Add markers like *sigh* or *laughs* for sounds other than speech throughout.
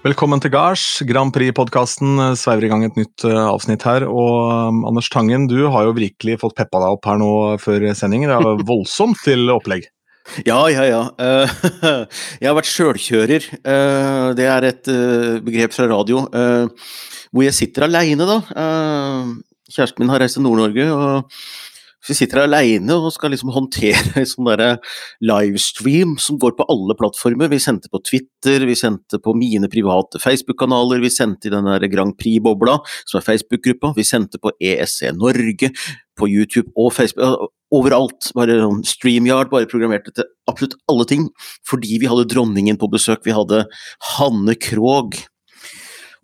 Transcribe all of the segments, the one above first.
Velkommen til gards. Grand Prix-podkasten sveiver i gang et nytt uh, avsnitt her. Og um, Anders Tangen, du har jo virkelig fått peppa deg opp her nå før sending. Det er voldsomt til opplegg. *laughs* Ja, ja, ja. Uh, *laughs* jeg har vært sjølkjører. Det er et begrep fra radio. hvor jeg sitter aleine, da. kjæresten min har reist til Nord-Norge. og så vi sitter aleine og skal liksom håndtere *laughs* en sånn livestream som går på alle plattformer. Vi sendte på Twitter, vi sendte på mine private Facebook-kanaler, vi sendte i den der Grand Prix-bobla, som er Facebook-gruppa, vi sendte på ESC Norge, på YouTube og Facebook. Overalt. Bare StreamYard, bare programmerte til absolutt alle ting. Fordi vi hadde dronningen på besøk. Vi hadde Hanne Krogh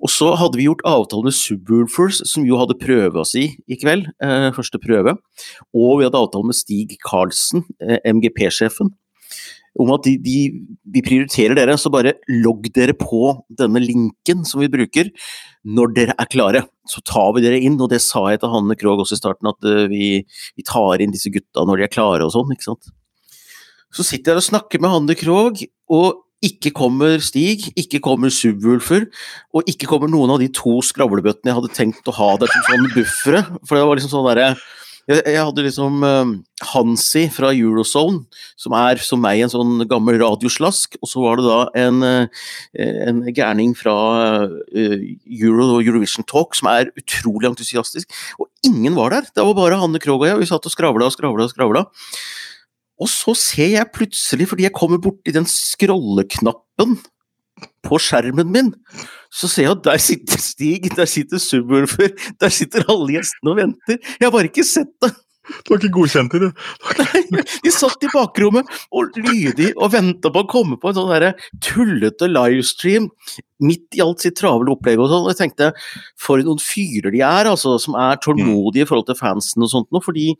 og så hadde vi gjort avtale med Subwoolfers, som jo hadde prøva oss i kveld, eh, første prøve. Og vi hadde avtale med Stig Karlsen, eh, MGP-sjefen, om at de, de, de, prioriterer dere, så bare logg dere på denne linken som vi bruker, når dere er klare. Så tar vi dere inn, og det sa jeg til Hanne Krogh også i starten, at uh, vi, vi, tar inn disse gutta når de er klare og sånn, ikke sant. Så sitter jeg og snakker med Hanne Krogh, og ikke kommer Stig, ikke kommer Subwoolfer, og ikke kommer noen av de to skravlebøttene jeg hadde tenkt å ha der som sånn buffere. For det var liksom sånn derre jeg, jeg, hadde liksom uh, Hansi fra Eurozone, som er som meg en sånn gammel radioslask. Og så var det da en, uh, en gærning fra uh, Euro og Eurovision Talk som er utrolig entusiastisk. Og ingen var der! Det var bare Hanne Krogh og jeg. og Vi satt og skravla og skravla og skravla. Og så ser jeg plutselig, fordi jeg kommer borti den scrolleknappen på skjermen min, så ser jeg at der sitter Stig, der sitter Subwoolfer, der sitter alle gjestene og venter. Jeg har bare ikke sett det. Du har ikke godkjent det, du? Nei, de satt i bakrommet og lydig og venta på å komme på en sånn derre tullete livestream midt i alt sitt travle opplegg og sånn. Og jeg tenkte, for noen fyrer de er, altså, som er tålmodige i forhold til fansen og sånt noe. fordi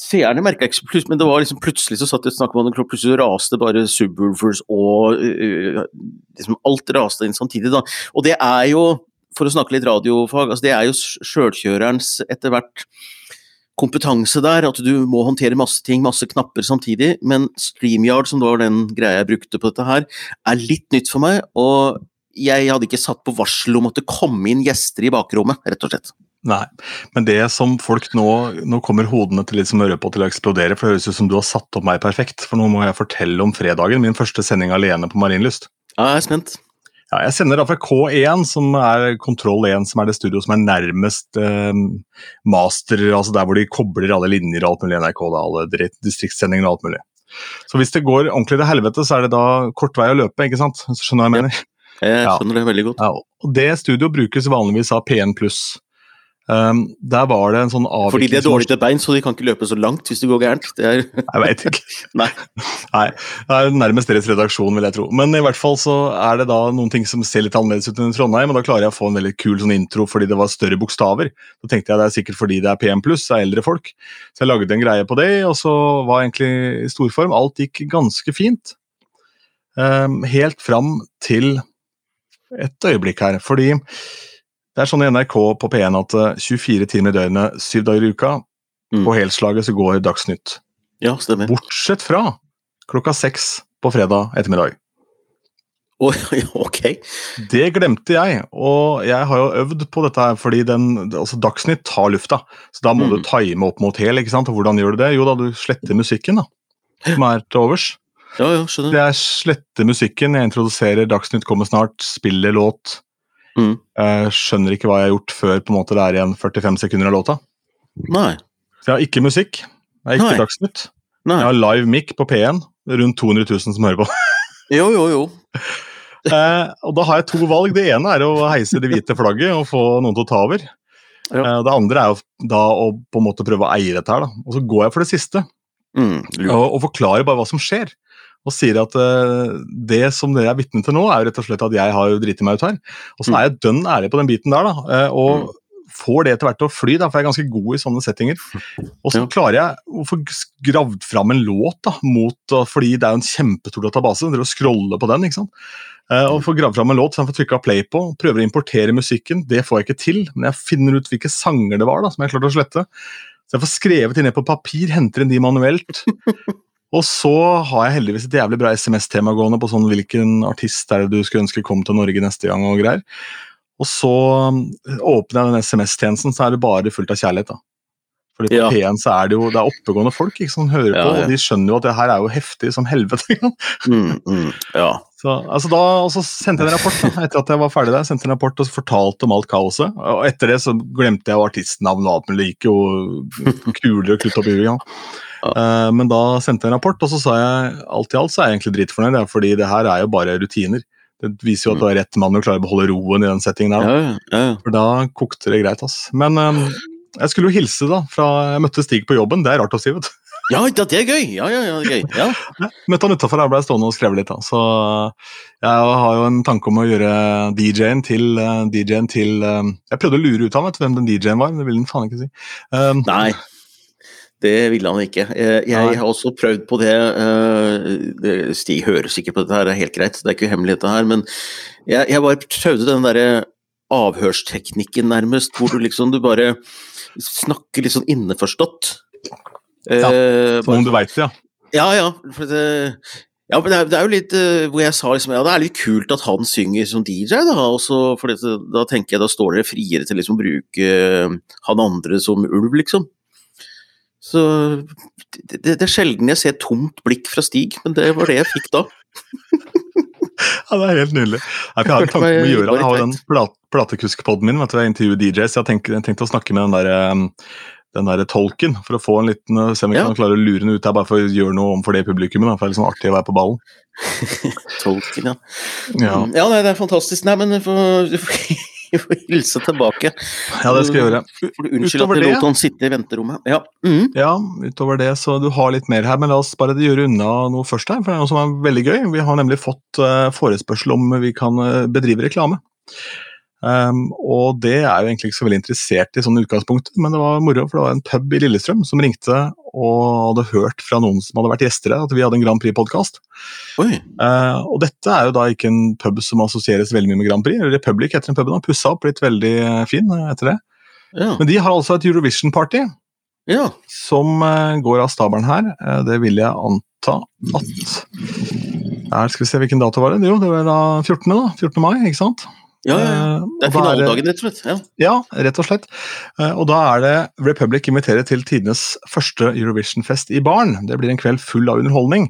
Seerne merka ikke plutselig, men det var liksom plutselig så satt og snakket med han, plutselig raste bare subwoofers og uh, liksom alt raste inn samtidig. da. Og det er jo, for å snakke litt radiofag, altså det er jo sjølkjørerens etter hvert kompetanse der, at du må håndtere masse ting, masse knapper samtidig. Men StreamYard, som var den greia jeg brukte på dette her, er litt nytt for meg. Og jeg hadde ikke satt på varsel om at det kom inn gjester i bakrommet, rett og slett. Nei, men det som folk nå Nå kommer hodene til litt som ørepå til å eksplodere, for det høres ut som du har satt opp meg perfekt. For nå må jeg fortelle om fredagen, min første sending alene på Marienlyst. Ja, jeg er spent. Ja, jeg sender da fra K1, som er kontroll 1, som er det studio som er nærmest eh, master, altså der hvor de kobler alle linjer og alt mulig NRK, da, alle distriktssendinger og alt mulig. Så hvis det går ordentlig til helvete, så er det da kort vei å løpe, ikke sant? Skjønner du hva jeg mener? Ja, jeg skjønner det veldig godt. Ja, og Det studio brukes vanligvis av P1 pluss. Um, der var det en sånn avvikling Fordi de er dårlige til bein, så de kan ikke løpe så langt hvis det går gærent? Det er... *laughs* Jeg veit ikke. *laughs* Nei. Nei. Det er nærmest deres redaksjon, vil jeg tro. Men i hvert fall så er det da noen ting som ser litt annerledes ut enn i Trondheim, og da klarer jeg å få en veldig kul sånn intro fordi det var større bokstaver. Så tenkte jeg det er sikkert fordi det er PM det er eldre folk. Så jeg lagde en greie på det, og så var egentlig i storform. Alt gikk ganske fint. Um, helt fram til et øyeblikk her, fordi det er sånn i NRK på P1 at 24 eh, timer i døgnet, syv dager i uka, mm. på helslaget så går Dagsnytt. Ja, stemmer. Bortsett fra klokka seks på fredag ettermiddag. ok. Det glemte jeg, og jeg har jo øvd på dette her, fordi den, altså Dagsnytt tar lufta. Så da må mm. du time opp mot hel, ikke sant? og hvordan gjør du det? Jo da, du sletter musikken, da. Som er til overs. Ja, ja, skjønner. Det er slette musikken, jeg introduserer Dagsnytt kommer snart, spiller låt. Mm. Jeg skjønner ikke hva jeg har gjort før på en måte det er igjen 45 sekunder av låta. Nei. Så jeg har ikke musikk. Jeg har ikke Nei. Dagsnytt. Nei. Jeg har live mic på P1. Rundt 200 000 som hører på. *laughs* jo, jo, jo. eh, og da har jeg to valg. Det ene er å heise det hvite flagget og få noen til å ta over. Ja. Eh, det andre er jo da å på en måte prøve å eie dette her. Da. Og så går jeg for det siste. Mm, og, og forklarer bare hva som skjer og sier at uh, det som dere er vitne til nå, er jo rett og slett at jeg har jo driti meg ut her. Og så mm. er jeg dønn ærlig på den biten der, da. Uh, og mm. får det etter hvert til å fly, da, for jeg er ganske god i sånne settinger. Og så klarer jeg å få gravd fram en låt, da, mot, fordi det er jo en kjempestor database. Dere scroller på den, ikke sant. Uh, og får gravd fram en låt som jeg får trykka play på, prøver å importere musikken. Det får jeg ikke til, men jeg finner ut hvilke sanger det var da, som jeg klarte å slette. Så jeg får skrevet de ned på papir, henter inn de manuelt. Og så har jeg heldigvis et jævlig bra SMS-tema gående på sånn hvilken artist er det du skulle ønske kom til Norge neste gang og greier. Og så um, åpner jeg den SMS-tjenesten, så er det bare fullt av kjærlighet. da. Fordi på Ja. P1 så er det jo det er oppegående folk ikke, som hører Ja, på, og de skjønner jo at det her er jo heftig som helvete. Mm, mm, ja. Så, altså da, og så sendte jeg en rapport da, etter at jeg var ferdig der, sendte en rapport og fortalte om alt kaoset. Og etter det så glemte jeg jo artistnavn og alt mulig, det gikk jo kuler og krutt opp i huet. Ja. Eh, men da sendte jeg en rapport, og så sa jeg alt i alt så er jeg egentlig dritfornøyd, fordi det her er jo bare rutiner. Det viser jo at du er rett mann og klarer å beholde roen i den settingen der. Ja, ja, ja. For da kokte det greit, ass. Men um, jeg skulle jo hilse da, fra jeg møtte Stig på jobben, det er rart å si, vet du. ja, det er gøy! Ja, ja, ja, gøy. Ja. *laughs* Møtte han utafor, her, ble stående og skrevet litt. da. Så jeg har jo en tanke om å gjøre DJ-en til uh, DJ-en til eh, Jeg prøvde å lure ut av vet du, hvem den DJ-en var, men det ville han faen ikke si. Um, Nei, det ville han ikke. Eh, Jeg har også prøvd på det. eh, Stig hører sikkert på dette her, det er helt greit, det er ikke hemmelig dette her, men jeg, jeg bare prøvde den derre avhørsteknikken nærmest, hvor du liksom du bare snakker litt sånn innforstått. Ja, Eh, som om du veit det, ja. Ja, ja. For det, ja, men det er, det er jo litt uh, hvor jeg sa liksom, ja, det er litt kult at han synger som DJ, da. Og så, for det, da tenker jeg da står dere friere til liksom å bruke uh, han andre som ulv, liksom. Så det, det, er sjelden jeg ser tomt blikk fra Stig, men det var det jeg fikk da. *laughs* Ja, Det er helt nydelig. Jeg har en tanke om å gjøre det. Jeg har den plat platekuskpodden min, vet du, jeg intervjuer DJs. Jeg har tenkt, jeg å snakke med den der, um, den der tolken for å få en liten, uh, se om Ja. kan klare å lure den ut her, bare for å gjøre noe om for det publikummet. for Det er sånn artig å være på ballen. *laughs* Tolken, ja. Ja, ja nei, det er fantastisk. Nei, men du *laughs* du får, hilse tilbake. ja det skal jeg gjøre. For du Unnskyld Utover at jeg det- lot han sitte i venterommet. Ja. Mm. Ja, utover det, så du har litt mer her, men la oss bare gjøre unna noe først her, for det er noe som er veldig gøy. Vi har nemlig fått uh, forespørsel om vi kan eh, bedrive reklame. Um, og det er jo egentlig ikke så veldig interessert i sånn utgangspunkt, men det var moro, for det var en pub i Lillestrøm som ringte og hadde hørt fra noen som hadde vært gjester her, at vi hadde en Grand Prix-podkast. Uh, og dette er jo da ikke en pub som assosieres veldig mye med Grand Prix. Republic heter den puben, har pussa opp, blitt veldig eh, fin eh, etter det. Ja. Men de har altså et Eurovision-party ja. som uh, går av stabelen her. Uh, det vil jeg anta at her Skal vi se, hvilken dato var det? Jo, det var da 14. da, 14. mai, ikke sant? Ja, ja, ja. Eh, Det er finaledagen, rett og slett. Ja. Ja, rett og slett. Eh, Og da er det Republic inviterer til tidenes første Eurovision-fest i baren. Det blir en kveld full av underholdning.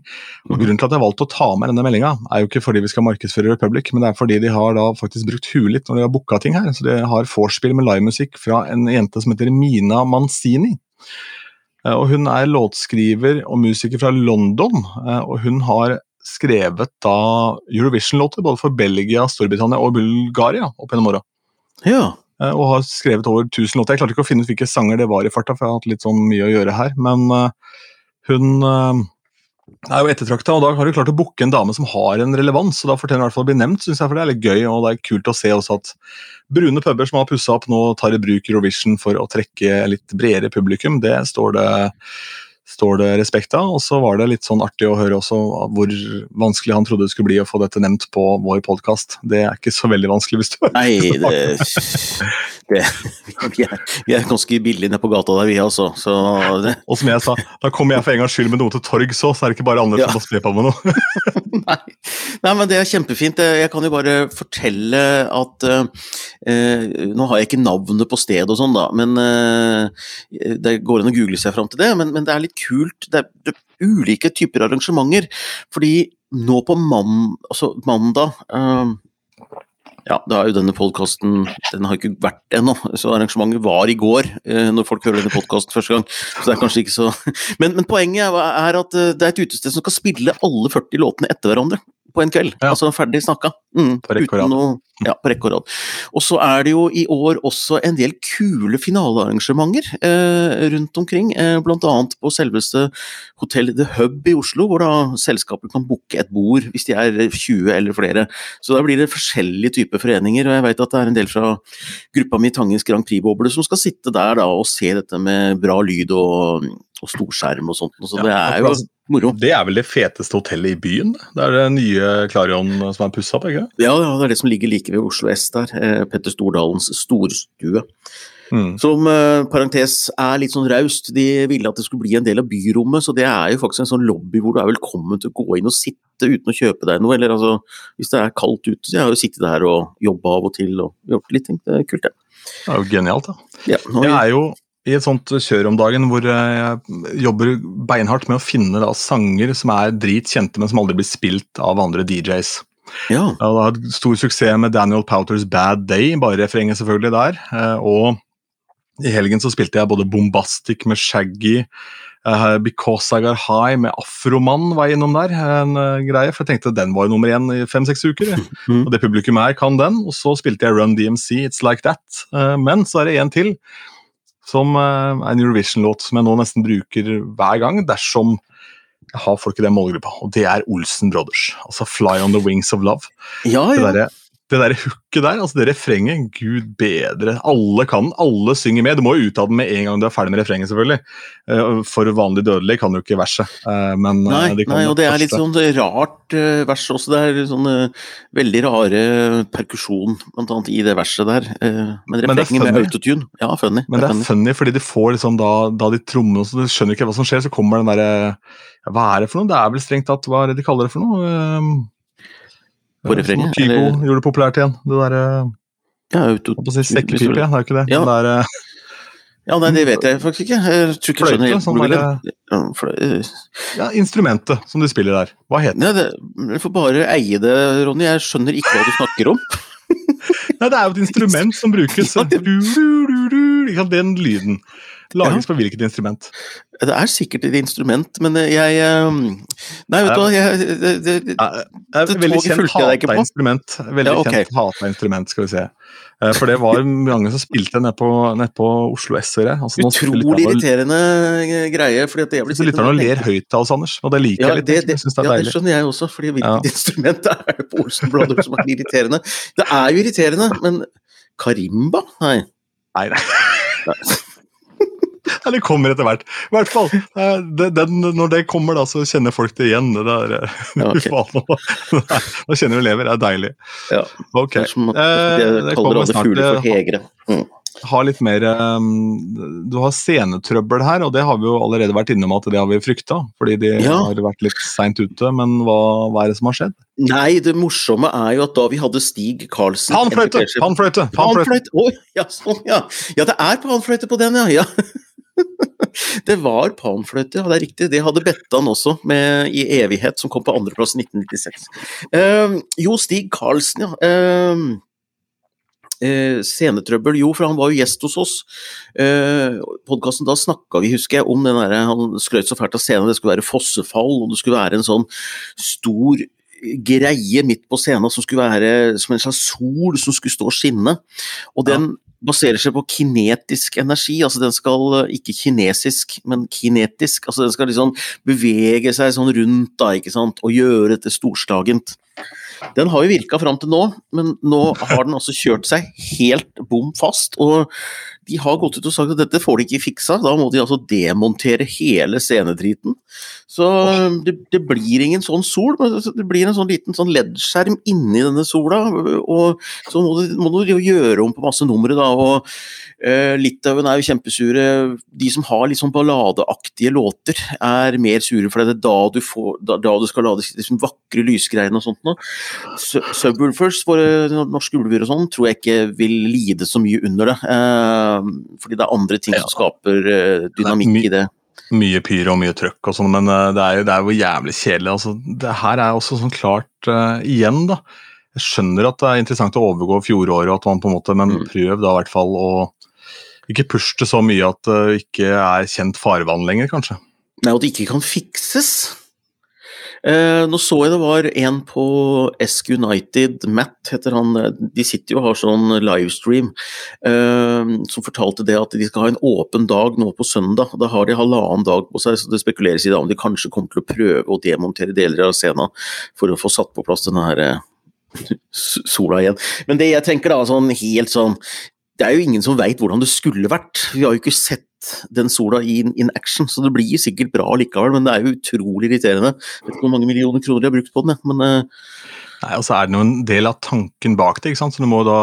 Og Grunnen til at jeg har valgt å ta med denne meldinga, er jo ikke fordi vi skal markedsføre Republic, men det er fordi de har da faktisk brukt huet litt når de har booka ting her. Så de har vorspiel med livemusikk fra en jente som heter Mina Manzini. Eh, Og hun er låtskriver og musiker fra London, og hun har skrevet da Eurovision-låter både for Belgia, Storbritannia og Bulgaria opp gjennom åra. ja. Eh, og har skrevet over 1000 låter. Jeg klarte ikke å finne ut hvilke sanger det var i farta, for jeg har hatt litt sånn mye å gjøre her. Men eh, hun eh, er jo ettertrakta, og da har du klart å booke en dame som har en relevans, og da fortjener hun i hvert fall å bli nevnt, syns jeg, for det er litt gøy. Og det er kult å se også at brune puber som har pussa opp nå, tar i bruk Eurovision for å trekke litt bredere publikum. Det står det står det respekt av. Og så var det litt sånn artig å høre også hvor vanskelig han trodde det skulle bli å få dette nevnt på vår podkast. Det er ikke så veldig vanskelig hvis du Nei, *laughs* det, det *laughs* vi, er, vi er ganske billige nede på gata der, vi altså. Så det, *laughs* Og som jeg sa, da kommer jeg for en gangs skyld med noe til torgs òg, så er det ikke bare andre Ja. som må spe på med noe. *laughs* nei. nei, men det er kjempefint. Jeg kan jo bare fortelle at eh, Nå har jeg ikke navnet på stedet og sånn, da, men eh, det går an å google seg fram til det. Men, men det er litt kult. Det er, det er ulike typer arrangementer. Fordi nå på man, altså mandag eh, ja, da er jo denne podkasten Den har ikke vært ennå, så arrangementet var i går. eh, Når folk hører denne podkasten første gang. Så det er kanskje ikke så *laughs* Men, men poenget er at eh, det er et utested som skal spille alle 40 låtene etter hverandre på en kveld. Ja. Altså ferdig snakka. Mm, På rekke og rad. ja, og rad. Og så er det jo i år også en del kule finalearrangementer eh, rundt omkring. Eh, blant annet på selveste Hotell The Hub i Oslo, hvor da selskaper kan booke et bord hvis de er 20 eller flere. Så da blir det forskjellige typer foreninger, og jeg vet at det er en del fra gruppa mi Tangens Grand Prix-boble som skal sitte der da og se dette med bra lyd og, og storskjerm og sånt. Så det er jo Moro. Det er vel det feteste hotellet i byen? Det er det nye Klarion som er pussa opp, ikke Ja, ja, det er det som ligger like ved Oslo S der. Eh, Petter Stordalens storstue. Mm. Som uh, parentes er litt sånn raust. De ville at det skulle bli en del av byrommet, så det er jo faktisk en sånn lobby hvor du er velkommen til å gå inn og sitte uten å kjøpe deg noe. Eller altså, hvis det er kaldt ute, så jeg har jo sittet der og jobba av og til og gjort litt ting. Det er kult, det. Det er jo genialt, da. Ja, jeg er jo i et sånt kjør om dagen hvor jeg jobber beinhardt med å finne da, sanger som er dritkjente, men som aldri blir spilt av andre DJs. Ja. Jeg har hatt stor suksess med Daniel Powters Bad Day, bare refrenget selvfølgelig der. Eh, og i helgen så spilte jeg både Bombastic med Shaggy, uh, Because I Got High med Afromann var jeg innom der. en greie, For jeg tenkte den var nummer én i fem-seks uker. *laughs* Mm. Og det publikum her kan den. Og så spilte jeg Run DMC, It's Like That. Men så er det en til som er en Eurovision-låt som jeg nå nesten bruker hver gang dersom jeg har folk i den målgruppa, og det er Olsen Brothers. Altså Fly On The Wings Of Love. Ja, ja. Det der, det der hooket der, altså det refrenget, gud bedre. Alle kan alle synger med. Du må jo ut av den med en gang du er ferdig med refrenget, selvfølgelig. Eh, for vanlig dødelig kan du ikke verset. Eh, men eh, nei, de nei og det er litt sånn rart vers også. Det er sånn veldig rare perkusjon blant annet i det verset der. Men refrenget med autotune, ja, funny. Men det er, funny. funny fordi de får liksom da, da de trommer, så du skjønner ikke hva som skjer, så kommer den derre Hva er det for noe? Det er vel strengt tatt hva er det de kaller det for noe? På refrenget. Kygo eller... gjorde det populært igjen. Det derre ja, auto... si Sekkepipe, ja, det er jo ikke det. Ja. det der, ja, nei, det vet jeg faktisk ikke. Jeg tror ikke Fløyte, sånn der, ja, instrumentet som de spiller der. Hva heter det? Du får bare eie det, Ronny. Jeg skjønner ikke hva du snakker om. *laughs* nei, det er jo et instrument som brukes. Ja, det... Den lyden. Lages på hvilket instrument? Det er sikkert et instrument, men jeg ehm, Nei, vet du hva jeg, det, det, det, det Veldig kjent hata instrument. Veldig ja, okay. kjent hata instrument, skal vi se. Eh, for det var mange som spilte nede på, ned på Oslo S. Altså, Utrolig irriterende greie. fordi at jeg blir Lytterne ler høyt av oss, Anders, og det liker ja, jeg litt. Det, det, det ja, det skjønner jeg også, fordi hvilket ja. *laughs* instrument er det på Olsen Brothers som er irriterende? Det er jo irriterende, men karimba? Nei. Nei, nei. Eller kommer etter hvert. I hvert fall. Det, den, når det kommer, da, så kjenner folk det igjen. Det der, ja, okay. *laughs* Nå kjenner du lever, det er deilig. Ja. Ok. Det, som, det, det kommer snart. For hegre. Mm. Ha litt mer um, Du har scenetrøbbel her, og det har vi jo allerede vært innom at det har vi frykta. Fordi de ja. har vært litt seint ute, men hva, hva, er det som har skjedd? Nei, det morsomme er jo at da vi hadde Stig Karlsen Panfløyte! Panfløyte! Panfløyte! Oh, ja, sånn, ja. ja, det er panfløyte på den, ja. ja. *laughs* *laughs* det var panfløyte, ja det er riktig. Det hadde Bettan også, med I evighet, som kom på andreplass i 1996. Uh, jo, Stig Karlsen, ja. Uh, uh, scenetrøbbel, jo, for han var jo gjest hos oss. Eh, Podkasten da snakka vi, husker jeg, om den derre Han skrøt så fælt av scenen, det skulle være fossefall, og det skulle være en sånn stor greie midt på scenen som skulle være som en slags sol som skulle stå og skinne. Og den baserer seg på kinetisk energi. altså Den skal eh, ikke kinesisk, men kinetisk. altså Den skal liksom bevege seg sånn rundt da, ikke sant, og gjøre dette storslagent. Den har jo virka fram til nå, men nå har den altså kjørt seg helt bom fast. Og de har gått ut og sagt at dette får de ikke fiksa, da må de altså demontere hele scenedriten. Så det, det blir ingen sånn sol, men det blir en sånn liten sånn LED-skjerm inni denne sola. Og så må du, må du gjøre om på masse numre, da. og uh, Litauen er jo kjempesure. De som har litt sånn balladeaktige låter, er mer sure, for det er da du, får, da, da du skal lade liksom vakre lysgreiene og sånt noe. Subwoolfers, våre norske ulver og sånn, tror jeg ikke vil lide så mye under det. Uh, fordi det er andre ting som skaper uh, dynamikk i det. Mye pyro og mye trøkk og sånn, men uh, det er jo, det er jo jævlig kjedelig. Altså, det her er også sånn klart igjen, da. Jeg skjønner at det er interessant å overgå fjoråret, at man på en måte, men mm. prøv da i hvert fall å ikke pushe det så mye at det ikke er kjent farvann lenger, kanskje. Nei, og det ikke kan fikses. Eh, nå så jeg det var en på Esk United, Matt heter han, de sitter jo og har sånn livestream, eh, som fortalte det at de skal ha en åpen dag nå på søndag. Da har de halvannen dag på seg, så det spekuleres i da om de kanskje kommer til å prøve å demontere deler av scenen for å få satt på plass denne her eh, sola igjen. Men det jeg tenker da, sånn helt sånn Det er jo ingen som veit hvordan det skulle vært. Vi har jo ikke sett sett den sola in, in action, så det blir sikkert bra likevel, men det er jo utrolig irriterende. Jeg vet ikke hvor mange millioner kroner de har brukt på den, men uh, Nei, og så er det jo en del av tanken bak det, så du må da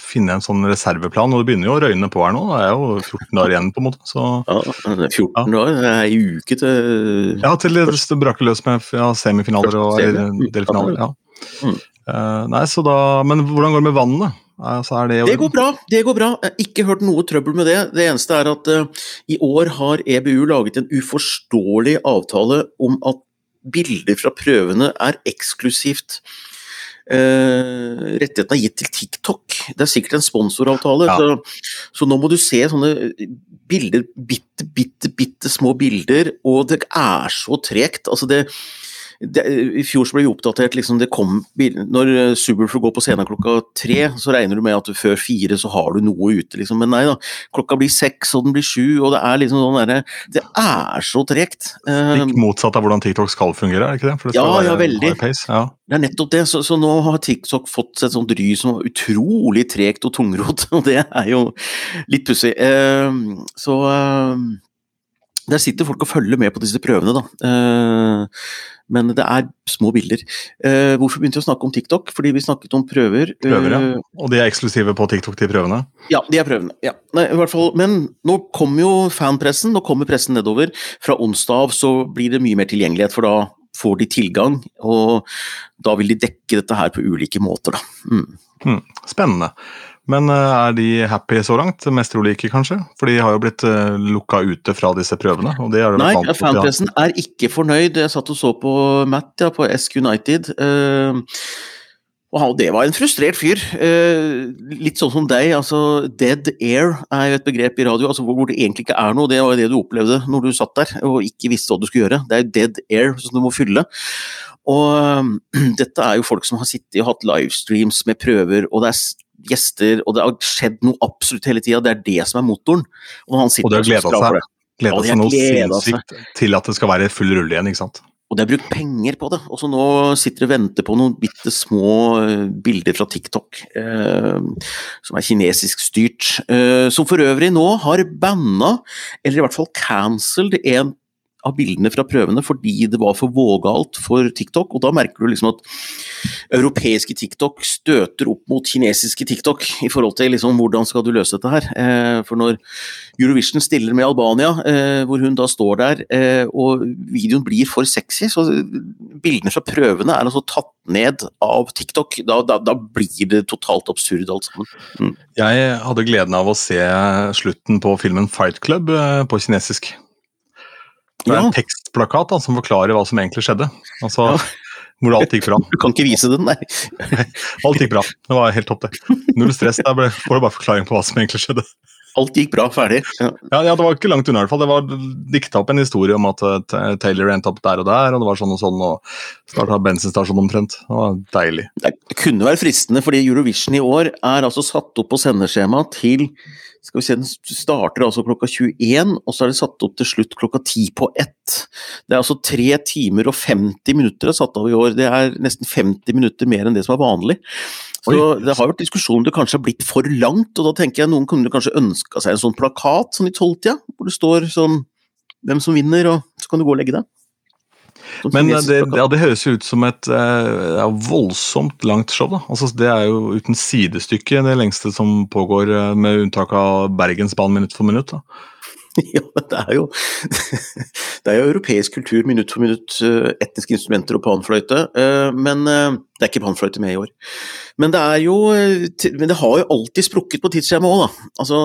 finne en sånn reserveplan. Og det begynner jo å røyne på her nå, det er jo 14 dager igjen, på en måte. Så... Ja, det er 14 ja. dager, det er ei uke til Ja, til det braker løs med ja, semifinaler og delfinaler. ja. Mm. Uh, nei, så da, Men hvordan går det med vannet? Altså det, det, går bra. det går bra. Jeg har ikke hørt noe trøbbel med det. Det eneste er at uh, i år har EBU laget en uforståelig avtale om at bilder fra prøvene er eksklusivt Uh, rettighetene er gitt til TikTok. Det er sikkert en sponsoravtale. Ja. Så, så, nå må du se sånne bilder, bitte, bitte, bitte små bilder, og det er så tregt. Altså det, det, I fjor så ble vi oppdatert liksom det kom, Når eh, Subwoolfer går på scenen klokka tre, så regner du med at du før fire så har du noe ute, liksom. Men nei da. Klokka blir seks, og den blir sju, og det er liksom sånn derre Det er så tregt. Stikk motsatt av hvordan TikTok skal fungere, er det ikke det? det ja, ja, veldig. Ja. Det er nettopp det. Så, så, nå har TikTok fått et sånt ry som er utrolig tregt og tungrodd, *laughs* og det er jo litt pussig. Uh, så uh, der sitter folk og følger med på disse prøvene, da. Uh, men det er små bilder. Uh, hvorfor begynte vi å snakke om TikTok? Fordi vi snakket om prøver. Prøver, ja. Eh, og de er eksklusive på TikTok, de prøvene? Ja, de er prøvene. Ja. Nei, i hvert fall. Men nå kommer jo fanpressen, nå kommer pressen nedover. Fra onsdag av så blir det mye mer tilgjengelighet, for da får de tilgang. Og da vil de dekke dette her på ulike måter, da. Mm. Mm, spennende. Men eh, er de happy så langt? Mest trolig ikke, kanskje? For de har jo blitt eh, lukka ute fra disse prøvene. og det er det Nei, fanpressen er ikke fornøyd. Jeg satt og så på Matt ja, på Esk United. Uh, og det var en frustrert fyr. Litt sånn som deg. altså Dead air er jo et begrep i radio altså hvor det egentlig ikke er noe. Det var det du opplevde når du satt der og ikke visste hva du skulle gjøre. Det er jo dead air som du må fylle. Og *clears throat* dette er jo folk som har sittet og hatt livestreams med prøver, og det er gjester, og det har skjedd noe absolutt hele tida. Det er det som er motoren. Og, han og det har gleda seg, gleda seg noe sinnssykt til at det skal være full rulle igjen, ikke sant. Og de har brukt penger på det. Og så nå sitter de og venter på noen bitte små eh, bilder fra TikTok, eh, som er kinesisk styrt. Eh, som for øvrig nå har banna, eller i hvert fall cancelled, en av bildene fra prøvene fordi det var for vågalt for TikTok. Og da merker du liksom at europeiske TikTok støter opp mot kinesiske TikTok i forhold til liksom hvordan skal du løse dette her. Eh, for når Eurovision stiller med Albania, eh, hvor hun da står der, eh, og videoen blir for sexy, så bildene fra prøvene er altså tatt ned av TikTok. Da, da, da blir det totalt absurd alt sammen. Mm. Jeg hadde gleden av å se slutten på filmen Fight Club på kinesisk. Det er en tekstplakat da, som forklarer hva som egentlig skjedde. Altså, ja. Hvor alt gikk bra. *laughs* Du kan ikke vise den, nei. *laughs* alt gikk bra. Det var helt topp, det. Null stress. Der ble, får du bare forklaring på hva som egentlig skjedde. Alt gikk bra, ferdig. Ja. ja, ja det var ikke langt unna i hvert fall. Det var dikta opp en historie om at uh, Taylor endte opp der og der, og det var sånn og sånn, og starta bensinstasjon omtrent. Det var deilig. Det kunne være fristende, fordi Eurovision i år er altså satt opp på sendeskjema til skal vi se, Den starter altså klokka 21, og så er det satt opp til slutt klokka 10 på 1. Det er altså 3 timer og 50 minutter er satt av i år. Det er nesten 50 minutter mer enn det som er vanlig. Så Det har vært diskusjon om det kanskje har blitt for langt, og da tenker jeg noen kunne kanskje ønska seg en sånn plakat sånn i tolvtida, hvor det står sånn hvem som vinner, og så kan du gå og legge deg. Men eh, det, ja, det, høres jo ut som et eh, ja, voldsomt langt show. da. Altså, det er jo uten sidestykke det lengste som pågår, eh, med unntak av Bergensbanen minutt for minutt. da. *laughs* Ja, det er jo *laughs* Det er jo europeisk kultur minutt for minutt, etniske instrumenter og panfløyte. Men det er ikke panfløyte med i år. Men det er jo Men det har jo alltid sprukket på tidsskjemaet òg, da. Altså,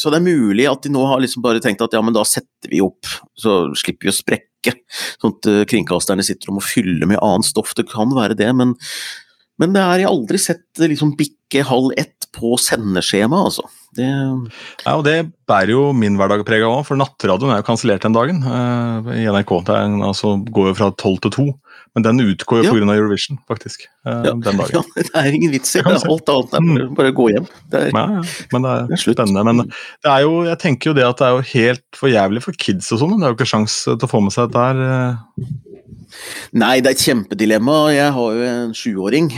så det er mulig at de nå har liksom bare tenkt at ja, men da setter vi opp, så slipper vi å sprekke ikke. Sånn at eh, kringkasterne sitter og må fylle med annet stoff. Det kan være det, men, men det er jeg aldri sett eh, liksom bikke halv ett på sendeskjema, altså. Det... Ja, og det bærer jo min hverdag preg av òg, for nattradioen er jo kansellert den dagen uh, i NRK. Er, altså, går jo fra tolv til to. Men den utgår jo ja. pga. Eurovision, faktisk. Uh, ja. Den dagen. *laughs* Ja, det er ingen vits i. det. Alt annet er bare, mm. bare gå hjem. Det er, ja, ja. Men det er, det er spennende. Men det er jo, jeg tenker jo det at det er jo helt for jævlig for kids og sånn. Det er jo ikke sjans til å få med seg dette her. Uh... Nei, det er et kjempedilemma. Jeg har jo en sjuåring,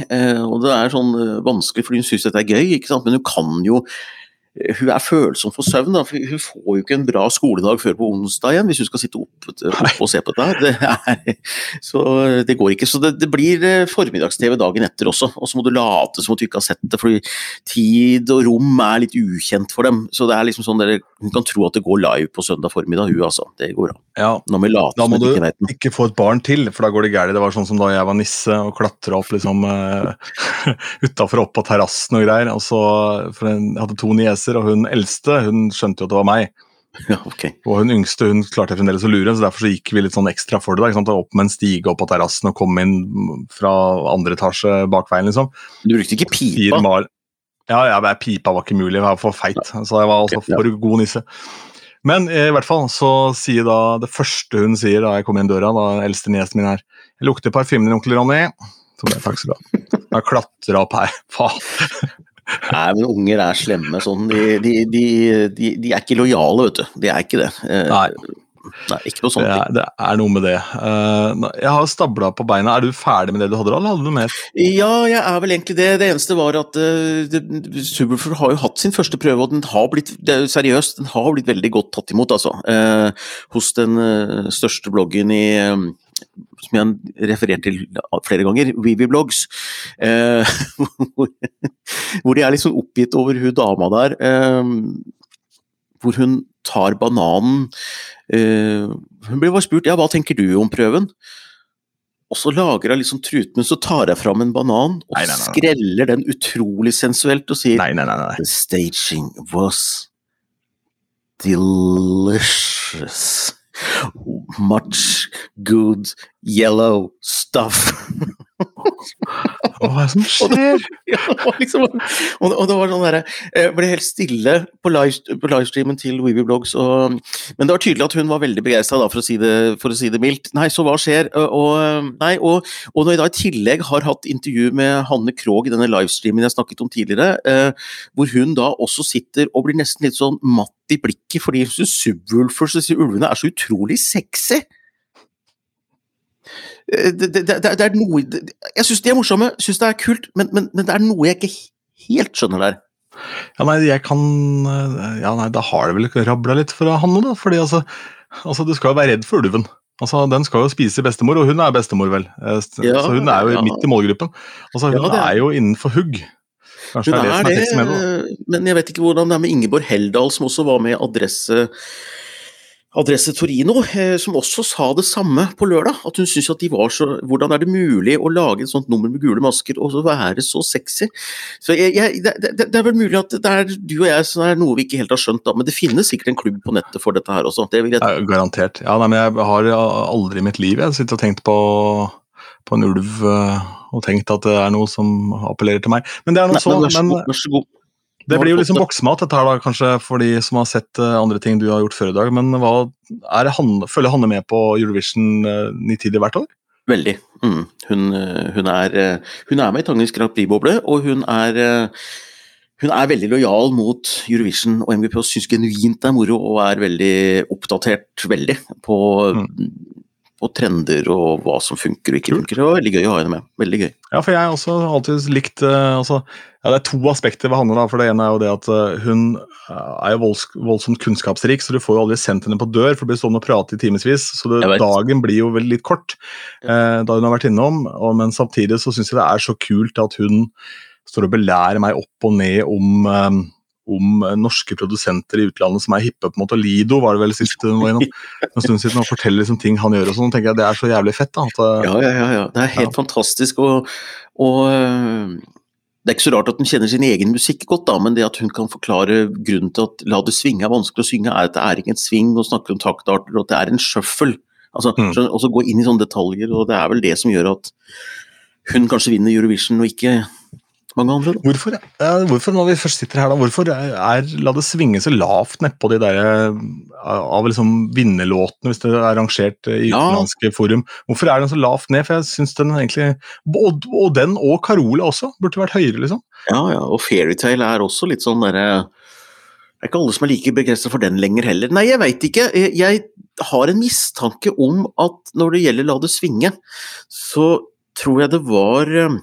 og det er sånn vanskelig fordi hun syns dette er gøy, ikke sant? men hun kan jo hun er følsom for søvn. Da, for Hun får jo ikke en bra skoledag før på onsdag igjen, hvis hun skal sitte opp, opp og se på dette. *laughs* Det er, så det går ikke. Så det, det blir eh, formiddags-TV dagen etter også. Og så må du late som at du ikke har sett det, fordi tid og rom er litt ukjent for dem. Så det er liksom sånn dere, Hun kan tro at det går live på søndag formiddag, hun altså. Det går bra. Ja, da må du ikke, ikke, få et barn til, for da går det galt. Det var sånn som da jeg var nisse og klatra opp liksom *laughs* uh, utafor opp på terrassen og greier. og så, for Jeg hadde to nieser, og hun eldste hun skjønte jo at det var meg. *laughs* Ja, okay. Og hun yngste hun klarte fremdeles å lure, så derfor så gikk vi litt sånn ekstra for det. Da, opp med en stige opp på terrassen og kom inn fra andre etasje bakveien, liksom. Du brukte ikke pipa? Ja, ja, pipa var ikke mulig, jeg var for feit. Så jeg var altså for god nisse. Men i hvert fall så sier da det første hun sier da jeg kommer inn døra, da eldste niesen min her Jeg lukter parfymen din, onkel Ronny. Så ble jeg takk skal du ha. Jeg klatra opp her. *laughs* Faen. Nei, men unger er slemme sånn. De, de, de, de, er ikke lojale, vet du. De er ikke det. Eh, Nei. Nei, ikke noe sånt. Det er, det er noe med det. Uh, jeg har stabla på beina. Er du ferdig med det du hadde, eller hadde du mer? Ja, jeg er vel egentlig det. Det eneste var at uh, Subwoolfer har jo hatt sin første prøve, og den har blitt seriøst, den har blitt veldig godt tatt imot, altså. Uh, hos den uh, største bloggen i um, som jeg har referert til flere ganger, Weeby Blogs. eh, *laughs* hvor, hvor, de er liksom oppgitt over hun dama der. Eh, hvor hun tar bananen eh, Hun blir bare spurt ja, hva tenker du om prøven? Og så lager hun liksom truten, og så tar jeg fram en banan og nei, nei, nei. skreller den utrolig sensuelt og sier nei, nei, nei, nei. The staging was delicious. Much good yellow stuff. *laughs* Hva er det som skjer? *laughs* ja, liksom, og, og, det var sånn derre Jeg ble helt stille på, live, på livestreamen til Weeby Blogs, og, men det var tydelig at hun var veldig begeistra, for, si for å si det mildt. Nei, så hva skjer? Og, nei, og, og når jeg da i tillegg har hatt intervju med Hanne Krogh i denne livestreamen jeg snakket om tidligere, eh, hvor hun da også sitter og blir nesten litt sånn matt i blikket fordi Subwoolfers disse ulvene er så utrolig sexy. Eh, det, det, det, er noe Jeg syns de er morsomme, syns det er kult, men, men, men, det er noe jeg ikke helt skjønner der. Ja, nei, jeg kan eh, Ja, nei, da har det vel rabla litt for Hanne, da. fordi altså, altså, du skal jo være redd for ulven. Altså, Den skal jo spise bestemor, og hun er bestemor, vel. Eh, ja, så hun er jo ja. midt i målgruppen. Altså, Hun ja, er jo innenfor hugg. Kanskje hun det er det, er det, men jeg vet ikke hvordan det er med Ingeborg Heldal, som også var med i Adresse Adresse Torino, eh, som også sa det samme på lørdag. At hun syntes at de var så Hvordan er det mulig å lage et sånt nummer med gule masker og så være så sexy? Så jeg, jeg, det, det, er vel mulig at det er du og jeg som er noe vi ikke helt har skjønt, da. Men det finnes sikkert en klubb på nettet for dette her også. Det jeg... Ja, garantert. Ja, nei, men jeg har aldri i mitt liv jeg sittet og tenkt på, på en ulv eh, og tenkt at det er noe som appellerer til meg. Men det er noe så, men, vær så god. Det blir jo liksom boksmat, dette her da, kanskje for de som har sett uh, andre ting du har gjort før i dag. Men hva, Hanne, følger Hanne med på Eurovision uh, nitidig hvert år? Veldig. Mm. Hun, uh, hun, er, hun, er, med i Tangens Grand Prix-boble, og hun er, hun er veldig lojal mot Eurovision og MGP og syns genuint det er moro, og er veldig oppdatert veldig på mm og trender og hva som funker og ikke funker. Det var veldig gøy å ha henne med. Veldig gøy. Ja, for jeg har også alltid likt uh, altså, ja, Det er to aspekter ved Hanne. da, for Det ene er jo det at uh, hun uh, er jo volds, voldsomt kunnskapsrik, så du får jo aldri sendt henne på dør, for å bli stående og prate i timevis. Så det, dagen blir jo veldig litt kort da hun har vært innom. Og, men samtidig så syns jeg det er så kult at hun står og belærer meg opp og ned om om eh, norske produsenter i utlandet som er hippe. på en måte, Lido var det vel sist hun var innom. En stund siden, og forteller liksom ting han gjør og sånn. tenker jeg Det er så jævlig fett. da. At, eh, ja, ja, ja, ja, Det er helt ja. fantastisk. og, og eh, det er ikke så rart at hun kjenner sin egen musikk godt, da, men det at hun kan forklare grunnen til at La det svinge er vanskelig å synge, er at det er ikke en sving, og snakker om taktarter, og at det er en shuffle. Altså, mm. Og så gå inn i sånne detaljer, og det er vel det som gjør at hun kanskje vinner Eurovision, og ikke mange andre. Hvorfor, hvorfor, når vi først sitter her, da, hvorfor er La det svinge så lavt nedpå de der eh, av liksom vinnerlåtene, hvis det er arrangert i ja. utenlandske forum? Hvorfor er den så lavt ned? For jeg synes den egentlig og, og, den og Carola også burde vært høyere, liksom. Ja, ja, og Fairytale er også litt sånn derre det er ikke alle som er like begeistra for den lenger heller. Nei, jeg veit ikke. Jeg har en mistanke om at når det gjelder La det svinge, så tror jeg det var eh,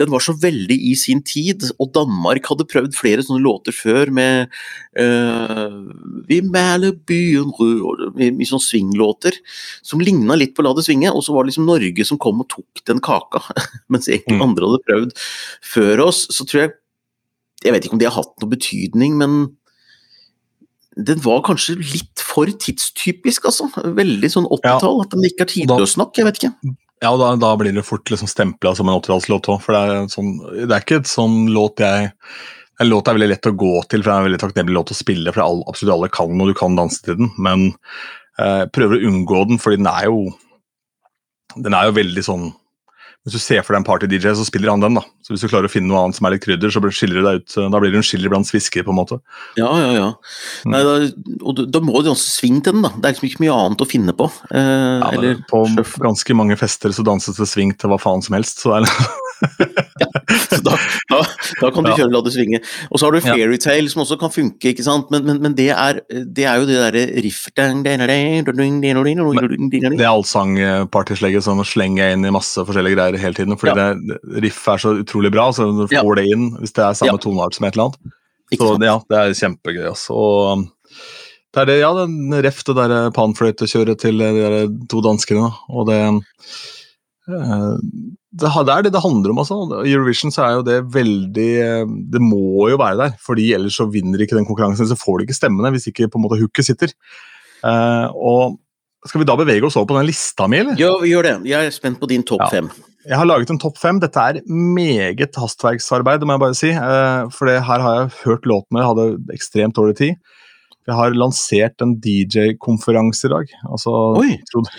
den var så veldig i sin tid. Og Danmark hadde prøvd flere sånne låter før med uh, Vi maler byen rød, Mye sånn swinglåter som ligna litt på La det svinge, og så var det liksom Norge som kom og tok den kaka. *laughs* Mens egentlig mm. andre hadde prøvd før oss. Så tror jeg Jeg vet ikke om det har hatt noe betydning, men den var kanskje litt for tidstypisk, altså. Veldig sånn 80-tall. Ja. At den ikke er tidløs nok, jeg vet ikke. Ja, og da, da blir det fort liksom stempla som en 80-tallslåt òg, for det er, sånn, det er ikke et sånn låt jeg en låt er veldig lett å gå til, for det er en veldig takknemlig låt å spille, for all, absolutt alle kan, og du kan danse til den, men eh, prøver å unngå den, fordi den er jo Den er jo veldig sånn hvis du ser for deg en party-DJ, så spiller han den. da. Så Hvis du klarer å finne noe annet som er litt krydder, så skiller du deg ut. Da blir det en skiller blant sviskere, på en måte. Ja, ja, ja. Mm. Nei, da, og da må du også svinge til den, da. Det er liksom ikke mye annet å finne på. Eh, ja, eller, på ganske mange fester så danses det sving til hva faen som helst, så er det ja, da, *laughs* da, da, kan du kjøre La det svinge. Og så har du Fairytale, som også kan funke, ikke sant? men, men, men det, er, det, er, jo det derre riff Det er allsangpartyslegget som slenger inn i masse forskjellige greier hele tiden. Fordi det, riff er så utrolig bra, så du får det inn hvis det er samme ja. toneart som et eller annet. Så ja, det er kjempegøy. Altså. Og det er det, ja, den ref det derre panfløytekjøret til de to danskene. Og det Eh, det, er det det handler om. altså. Eurovision så er jo det veldig eh, Det må jo være der, fordi ellers så vinner ikke den konkurransen. Så får de ikke stemmene hvis ikke på en måte hooket sitter. Uh, og Skal vi da bevege oss over på den lista mi, eller? Ja, vi gjør det. Jeg er spent på din topp fem. Jeg har laget en topp fem. Dette er meget hastverksarbeid, må jeg bare si. For for her har jeg hørt låtene, jeg hadde ekstremt dårlig tid. Jeg har lansert en DJ-konferanse i dag. Altså, Oi! Trodde,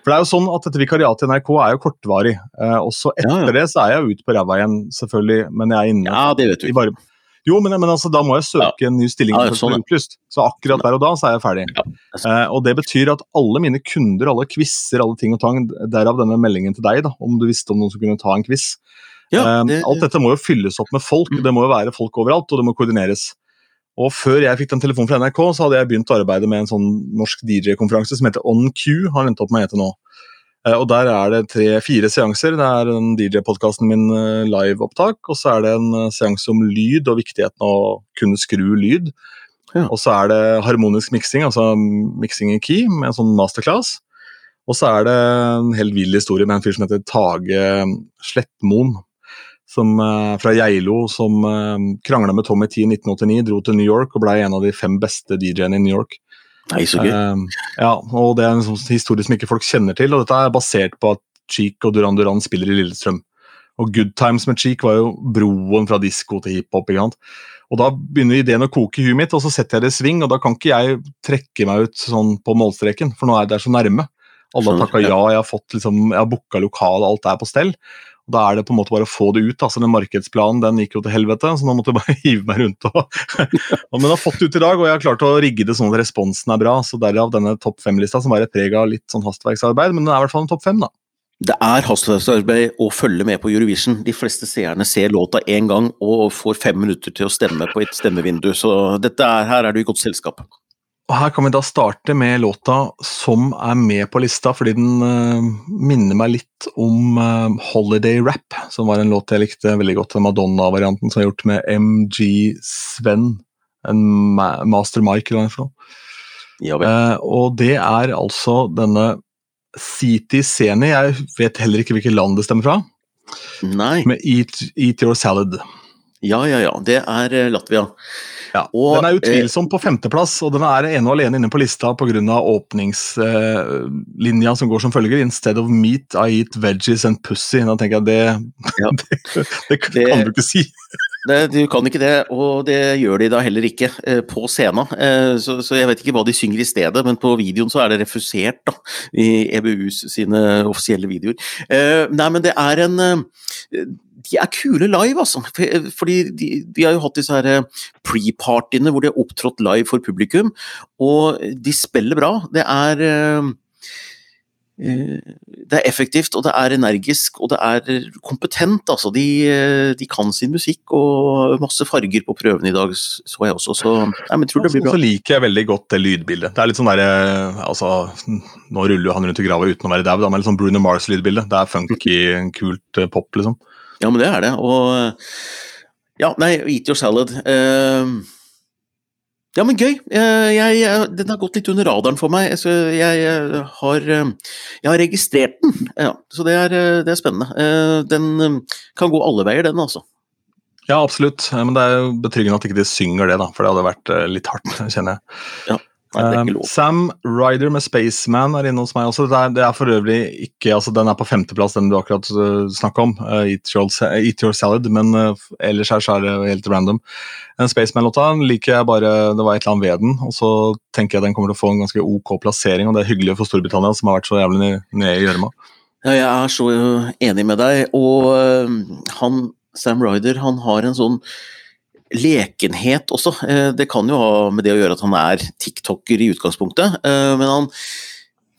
for det er jo sånn at Dette vikariatet i NRK er jo kortvarig. Eh, også etter ja, ja. det så er jeg ute på ræva igjen, selvfølgelig. Men jeg er inne ja, det vet du. Bare, jo, men, men altså, da må jeg søke en ny stilling. Ja, sånn. Så akkurat der og da så er jeg ferdig. Eh, og Det betyr at alle mine kunder, alle quizer, alle ting og tang, derav denne meldingen til deg, da, om du visste om noen som kunne ta en quiz. Ja, eh, det, Alt dette må jo fylles opp med folk. Mm. Det må jo være folk overalt, og det må koordineres. Og Før jeg fikk den telefonen fra NRK, så hadde jeg begynt å arbeide med en sånn norsk DJ-konferanse som heter On Q. har endt opp med å hete nå. Eh, og Der er det tre-fire seanser. Det er den DJ-podkasten min eh, live-opptak, og så er det en eh, seanse om lyd og viktigheten av å kunne skru lyd. Ja. Og så er det harmonisk miksing, altså miksing i key, med en sånn masterclass. Og så er det en helt vill historie med en fyr som heter Tage Slettmoen, som, fra Geilo, som krangla med Tommy T i 1989, dro til New York og ble en av de fem beste DJ-ene i New York. Nei, så gøy. Uh, ja, og Det er en sånn historie som ikke folk kjenner til, og dette er basert på at Cheek og Duran Duran spiller i Lillestrøm. Og Good Times med Cheek var jo broen fra disko til hiphop. ikke sant? Og Da begynner ideen å koke i huet mitt, og så setter jeg det i sving. og Da kan ikke jeg trekke meg ut sånn på målstreken, for nå er det så nærme. Alle har takka ja, jeg har fått liksom, jeg har booka lokal, alt er på stell. Da er det på en måte bare å få det ut. altså den Markedsplanen den gikk jo til helvete, så nå måtte jeg bare *laughs* hive meg rundt. Og, *laughs* men jeg har fått det ut i dag, og jeg har klart å rigge det sånn at responsen er bra. så Derav denne topp fem-lista, som et preg av litt sånn hastverksarbeid, men den er i hvert fall en topp fem. da. Det er hastverksarbeid å følge med på Eurovision. De fleste seerne ser låta én gang og får fem minutter til å stemme på et stemmevindu, så dette er, her er du i godt selskap. Og Her kan vi da starte med låta som er med på lista, fordi den uh, minner meg litt om uh, Holiday Rap, som var en låt jeg likte veldig godt. Madonna-varianten som er gjort med MG Sven, en ma Master Mike eller noe. Ja, uh, og det er altså denne City Seni, jeg vet heller ikke hvilket land det stemmer fra. Nei. Med Eat, Eat Your Salad. Ja, ja, ja. Det er Latvia. Ja, og, Den er utvilsomt på femteplass, og den er ene og alene inne på lista pga. åpningslinja som går som følger. Instead of meat, I eat veggies and pussy. Da tenker jeg det, ja. *laughs* det, det, kan det, du ikke si. Det, du kan ikke det, og det gjør de da heller ikke eh, på scenen. Eh, så, så, jeg vet ikke hva de synger i stedet, men på videoen så er det refusert da, i EBUs sine offisielle videoer. Eh, nei, men det er en eh, de er kule live, altså. Fordi de, de har jo hatt disse her eh, pre-partyene hvor de har opptrådt live for publikum, og de spiller bra. Det er eh, eh, det er effektivt, og det er energisk, og det er kompetent. Altså. De, de kan sin musikk, og masse farger på prøvene i dag, så jeg også. Så nei, men tror det blir bra. Så liker jeg veldig godt det lydbildet. Det er litt sånn derre altså, Nå ruller jo han rundt i grava uten å være dau, men litt sånn Bruno Mars-lydbilde. Det er funky, *laughs* kult pop, liksom. Ja, men det er det. Og Ja, nei, Eat Your Salad. Uh, ja, men gøy. Jeg, jeg, den har gått litt under radaren for meg. Så jeg, jeg, har, jeg har, registrert den, ja, så det er, det er, spennende. Den kan gå alle veier, den altså. Ja, absolutt. Men det er jo betryggende at ikke de synger det, da, for det hadde vært litt hardt, *laughs* kjenner jeg. Ja. Um, Sam Ryder med Spaceman er inne hos meg også. Det er, det er, for øvrig ikke altså Den er på femteplass, den du akkurat uh, eh, snakka om. Uh, eat, your, eat, your, Salad. Men uh, ellers er det helt random. Den Spaceman-låta liker jeg bare Det var et eller annet ved den. Og så tenker jeg den kommer til å få en ganske ok plassering, og det er hyggelig for Storbritannia, som har vært så jævlig nede i gjørma. Ja, jeg er så enig med deg. Og han Sam Ryder, han har en sånn lekenhet også. Eh, det kan jo ha med det å gjøre at han er tiktoker i utgangspunktet, eh, men han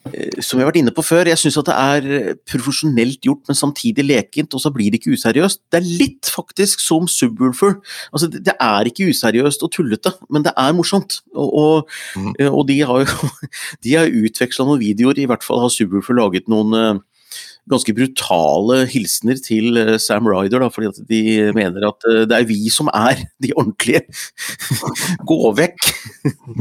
eh, som jeg har vært inne på før, jeg syns at det er profesjonelt gjort, men samtidig lekent, og så blir det ikke useriøst. Det er litt faktisk som Subwoolfer. Altså, det er ikke useriøst og tullete, men det er morsomt. Og, og, mm. og de har jo *laughs* de har utveksla noen videoer, i hvert fall har Subwoolfer laget noen ganske brutale hilsener til eh, Sam Ryder, da, fordi at de mener at eh, det er vi som er *laughs* de ordentlige. *laughs* Gå vekk! *laughs*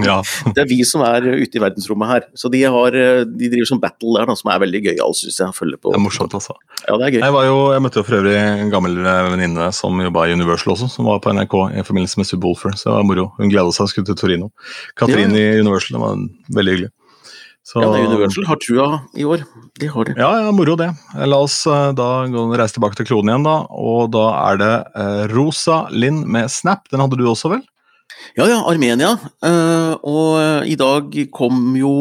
Ja. Det er vi som er ute i verdensrommet her. Så de, har, eh, de driver som battle der, da, som er veldig gøyal, syns jeg. følger på. Det er morsomt, altså. Ja, det er gøy. Jeg, var jo, jeg møtte jo for øvrig en gammel venninne som jobba i Universal også, som var på NRK i forbindelse med Subwoolfer, så det var moro. Hun gleda seg, skulle til Torino. Katrin ja. i Universal, det var veldig hyggelig. Så, ja, det er Universal har trua i år. De har det. Ja, ja, moro det. La oss uh, da reise tilbake til kloden igjen, da. Og da er det eh, Rosa Linn med Snap. Den hadde du også, vel? Ja, ja. Armenia. Eh, og i dag kom jo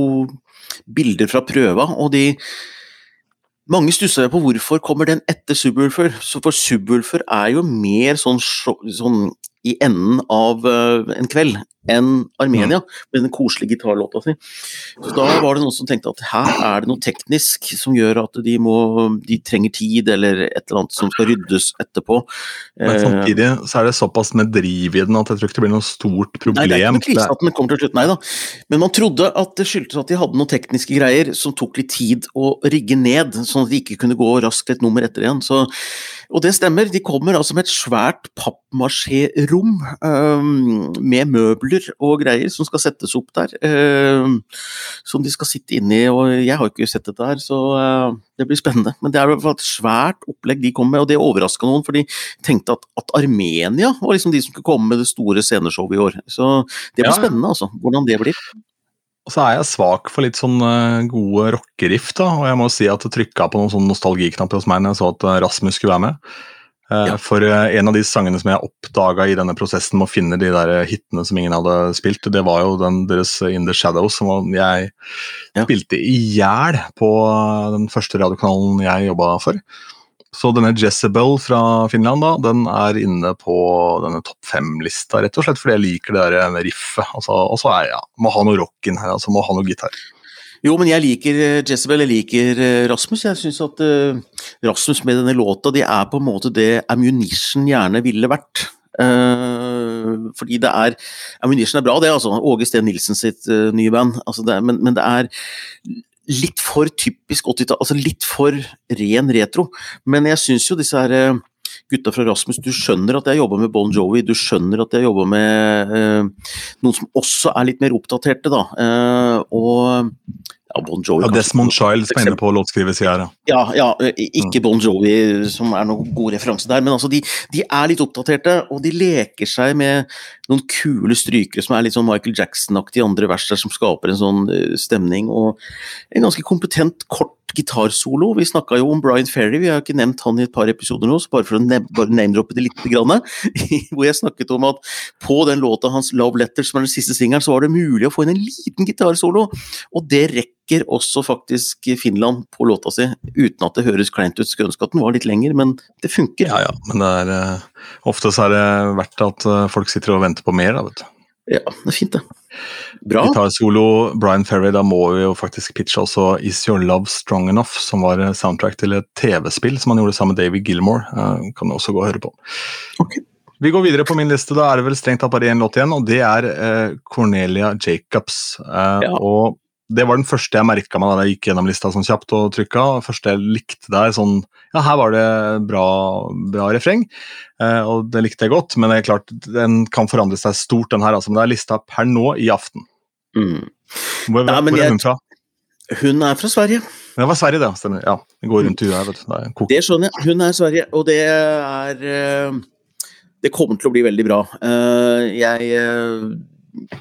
bilder fra prøva, og de mange stusser på hvorfor kommer den etter Subwoolfer. For Subwoolfer er jo mer sånn, sånn i enden av uh, en kveld enn Armenia, mm. med den koselige gitarlåta si. Så da var det noen som tenkte at her er det noe teknisk som gjør at de må De trenger tid, eller et eller annet som skal ryddes etterpå. Men eh, samtidig så er det såpass med driv i den at jeg tror ikke det blir noe stort problem. Nei, det er ikke noe krise at den kommer til slutt, nei da. Men man trodde at det skyldtes at de hadde noen tekniske greier som tok litt tid å rigge ned, sånn at de ikke kunne gå raskt et nummer etter igjen. Så og det stemmer, de kommer altså med et svært pappmasjé-rom um, med møbler og greier som skal settes opp der. Um, som de skal sitte inni, og jeg har ikke sett dette her, så uh, det blir spennende. Men det er et svært opplegg de kom med, og det overraska noen, for de tenkte at, at, Armenia var liksom de som skulle komme med det store sceneshowet i år. Så det blir ja. spennende, altså, hvordan det blir. Og så er jeg svak for litt sånn gode rockeriff, da. Og jeg må si at det trykka på noen sånne nostalgiknapper hos meg når jeg så at Rasmus skulle være med. Uh, ja. For en av de sangene som jeg oppdaga i denne prosessen med å finne de der hitene som ingen hadde spilt, det var jo den deres In The Shadows, som jeg ja. spilte i hjel på den første radiokanalen jeg jobba for. Så denne Jezebel fra Finland da, den er inne på denne topp fem-lista, rett og slett fordi jeg liker det der riffet. Altså, og så er jeg, ja, må ha noe rock inn her, altså må ha noe gitar. Jo, men jeg liker eh, Jezebel, jeg liker eh, Rasmus. Jeg syns at uh, Rasmus med denne låta, de er på en måte det Ammunition gjerne ville vært. Uh, fordi det er Ammunition er bra, det, altså. Åge Steen Nilsen sitt uh, nye band. Altså det, men, men, det er litt for typisk 80-tall, altså litt for ren retro. Men jeg syns jo disse her eh, gutta fra Rasmus, du skjønner at jeg jobber med Bon Jovi, du skjønner at jeg jobber med eh, noen som også er litt mer oppdaterte, da. Eh, og ja, Bon Jovi, ja, Desmond Child inne på låtskriversida her, ja. ja. Ikke mm. Bon Jovi som er noen god referanse der, men altså de, de, er litt oppdaterte, og de leker seg med noen kule strykere som er litt sånn Michael Jackson-aktige andre vers der, som skaper en sånn stemning, og en ganske kompetent, kort gitarsolo. Vi snakka jo om Brian Ferry, vi har ikke nevnt han i et par episoder nå, så bare for å name-droppe det litt, grann, *laughs* hvor jeg snakket om at på den låta hans 'Love Letters', som er den siste singelen, så var det mulig å få inn en liten gitarsolo. Og det rekker også faktisk Finland på låta si, uten at det høres kleint ut. Skulle ønske at den var litt lenger, men det funker. Ja ja, men det er, uh, ofte så er det verdt at uh, folk sitter og venter på mer, da, vet du. Ja, det er fint, det. Bra. Gitarsolo Brian Ferry, da må vi jo faktisk pitche også Is Your Love Strong Enough, som var soundtrack til et TV-spill som han gjorde sammen med David Gilmore. Uh, kan du også gå og høre på. Okay. Vi går videre på min liste. Da er det vel strengt tatt bare én låt igjen, og det er uh, Cornelia Jacobs. Uh, ja. Og det var den første jeg merka meg da jeg gikk gjennom lista sånn kjapt og trykka. Første jeg likte der sånn Ja, her var det bra, bra refreng, eh, og det likte jeg godt. Men det er klart, den kan forandre seg stort, den her. Altså, men det er lista per nå i aften. Mm. Hvor, ja, hvor er jeg- hun fra? Hun er fra Sverige. Det var Sverige, det. Stemmer. Ja, det går rundt huet her. vet du. Det er skjønner jeg. Hun er Sverige, og det er eh, Det kommer til å bli veldig bra. Eh, Jeg eh,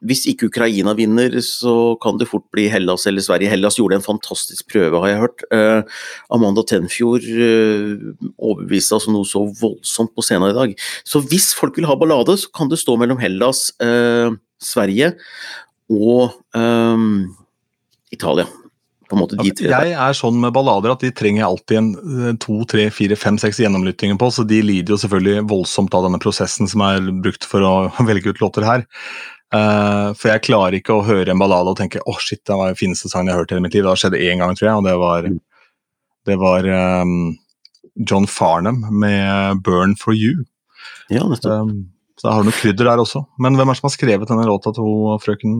Hvis ikke Ukraina vinner, så kan det fort bli Hellas eller Sverige. Hellas gjorde en fantastisk prøve, har jeg hørt. Eh, Amanda Tenfjord eh, overbeviste altså noe så voldsomt på scenen i dag. Så hvis folk vil ha ballade, så kan det stå mellom Hellas, eh, Sverige og eh, Italia. Jeg er sånn med ballader at de trenger alltid en eh, to, tre, fire, fem, seks gjennomlyttinger på, så de lider jo selvfølgelig voldsomt av denne prosessen som er brukt for å *laughs* velge ut låter her. Eh, for jeg klarer ikke å høre en ballade og tenke åh oh, shit, det var den fineste sangen jeg har hørt i hele mitt liv. Det har skjedd én gang, tror jeg, og det var, det var um, John Farnham med 'Burn for You'. Ja, nettopp. Um, så da har du noe krydder der også. Men hvem er det som har skrevet denne låta til frøken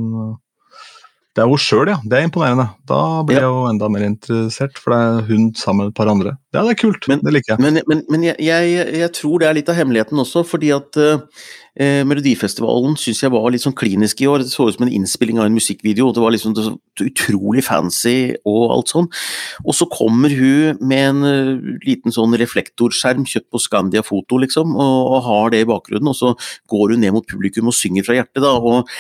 Det er hun sjøl, ja. Det er imponerende. Da blir Ja. jeg jo enda mer interessert, for det er hun sammen med et par andre. Ja, det er kult. Men- det liker jeg. Men, men, men jeg, jeg, jeg tror det er litt av hemmeligheten også, fordi at eh, Melodifestivalen syns jeg var litt sånn klinisk i år. Det så ut som en innspilling av en musikkvideo. Det var liksom så utrolig fancy og alt sånn. Og så kommer hun med en uh, liten sånn reflektorskjerm kjøpt på Scandia Foto, liksom, og, og har det i bakgrunnen. Og så går hun ned mot publikum og synger fra hjertet, da. og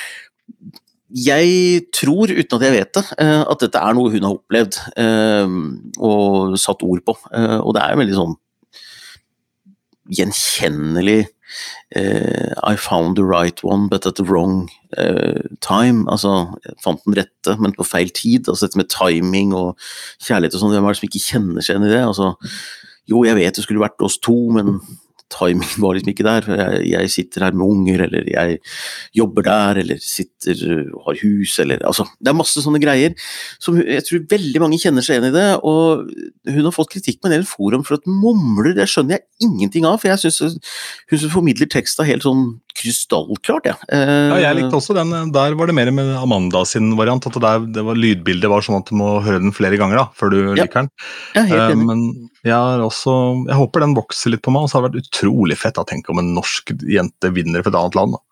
jeg tror, uten at jeg vet det, eh, at dette er noe hun har opplevd eh, og satt ord på. Eh, Og det er jo veldig sånn gjenkjennelig I found the right one, but at the wrong time. Altså, jeg fant den rette, men på feil tid. Altså dette med timing og kjærlighet og sånn, hvem er det som ikke kjenner seg igjen i det? Altså, jo, jeg vet det skulle vært oss to, men timingen var liksom ikke der. Jeg, jeg sitter her med unger, eller jeg jobber der, eller sitter og har hus, eller altså Det er masse sånne greier som jeg tror veldig mange kjenner seg igjen i det. Og hun har fått kritikk på en del forum for at mumler, det skjønner jeg ingenting av. For jeg syns hun formidler teksta helt sånn krystallklart, jeg. Ja, Eh, jeg likte også den. Der var det mer med Amanda sin variant. At det, der, det var, lydbildet var sånn at du må høre den flere ganger da, før du Ja, liker den. Ja, helt Eh, enig. Men jeg, også, jeg håper den vokser litt på meg. Og så har det vært utrolig fett å tenke om en norsk jente vinner for et annet land. da.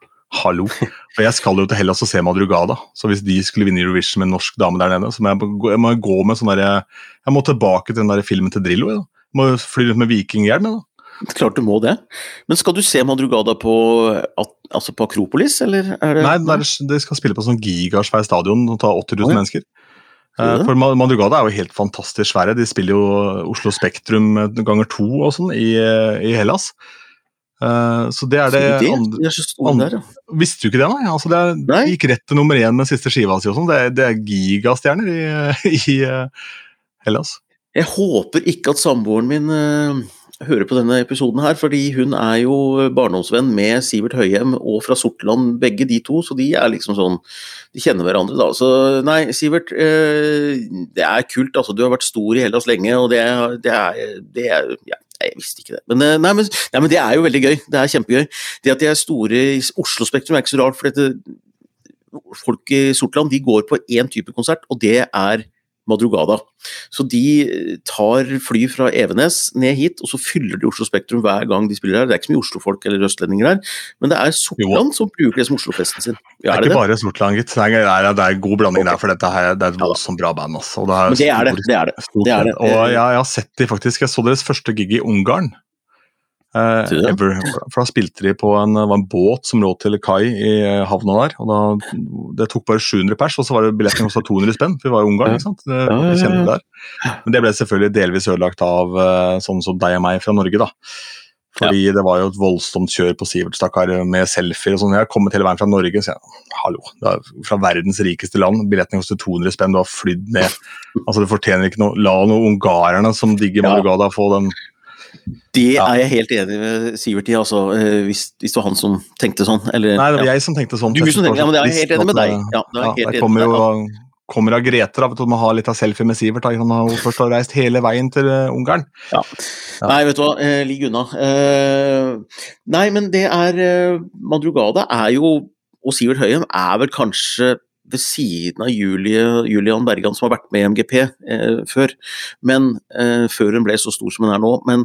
Hallo. For jeg skal jo til Hellas og se Madrugada. Så hvis de skulle vinne Eurovision med en norsk dame der nede, så må jeg, gå- jeg må gå med sånn derre Jeg må tilbake til den der filmen til Drillo. Jeg, da. Må fly rundt med vikinghjelm. Klart du må det. Men skal du se Madrugada på, altså på Akropolis, eller er det Nei, det er- de skal spille på sånn gigasvær stadion og ta 80 000 Å, ja. mennesker. Eh, det? For Madrugada er jo helt fantastisk svære. De spiller jo Oslo Spektrum ganger to og sånn i, i Hellas. Eh, Så det er det, det? andre De er andre- der, ja. Visste du ikke det, nei? Altså det er, Nei. de gikk rett til nummer én med siste skiva si og sånn. Det, det er gigastjerner i, *laughs* i eh, Hellas. Jeg håper ikke at samboeren min hører på denne episoden her, fordi hun er jo barndomsvenn med Sivert Høyem og fra Sortland, begge de to, så de er liksom sånn De kjenner hverandre, da. Så nei, Sivert, eh, det er kult, altså. Du har vært stor i Hellas lenge, og det, det er, det er ja, jeg visste ikke det. Men, eh, nei, men, nei, men det er jo veldig gøy. Det er kjempegøy. Det at de er store i Oslo Spektrum er ikke så rart, for dette, folk i Sortland de går på én type konsert, og det er Madrugada. Så de eh, tar fly fra Evenes ned hit, og så fyller de Oslo Spektrum hver gang de spiller her. Det er ikke så mye Oslo-folk eller østlendinger her, men det er Sortland som bruker det som Oslo-festen sin. Det Ja, er er det ikke det? bare Sortland, gitt. Det er, det er, det er god blanding okay. der, for dette her, det er et voldsomt bra band. Altså. Og det er det. stor- det, er det. Det er det. Og jeg, jeg har sett de faktisk, jeg så deres første gig i Ungarn. Eh, for da spilte de på en, var en båt som lå til kai i eh, havna der. og da, Det tok bare 700 pers, og så var det billetten kosta 200 spenn. for Vi var i Ungarn, ikke sant? Det, Ja, ja, vi kjenner ja. det der. Men det ble selvfølgelig delvis ødelagt av eh, sånn som deg og meg fra Norge, da. Fordi det var jo et voldsomt kjør på Sivert, stakkar, med selfier og sånn. Jeg har kommet hele veien fra Norge, så jeg hallo, det er fra verdens rikeste land. Billettene koster 200 spenn, du har flydd ned. Altså, Du fortjener ikke noe La noe ungarerne som digger Ja. Madrugada, få den Det Ja. er jeg helt enig med Sivert i, altså, eh, hvis, hvis det var han som tenkte sånn. Eller, Nei, det var ja. jeg som tenkte sånn. Du som tenkte, ja, men det er jeg helt enig med deg. Ja, det er ja, helt enig kommer med jo kommer av Grete, da, vet du, må ha litt av selfie med Sivert. Da. Han har først har reist hele veien til eh, Ungarn. Ja. Nei, vet du hva, eh, ligg unna. Eh, nei, men det er eh, Madrugada er jo, og Sivert Høyem er vel kanskje ved siden av Julie, Julian Bergan, som har vært med i MGP eh, før, men eh, før hun ble så stor som hun er nå. Men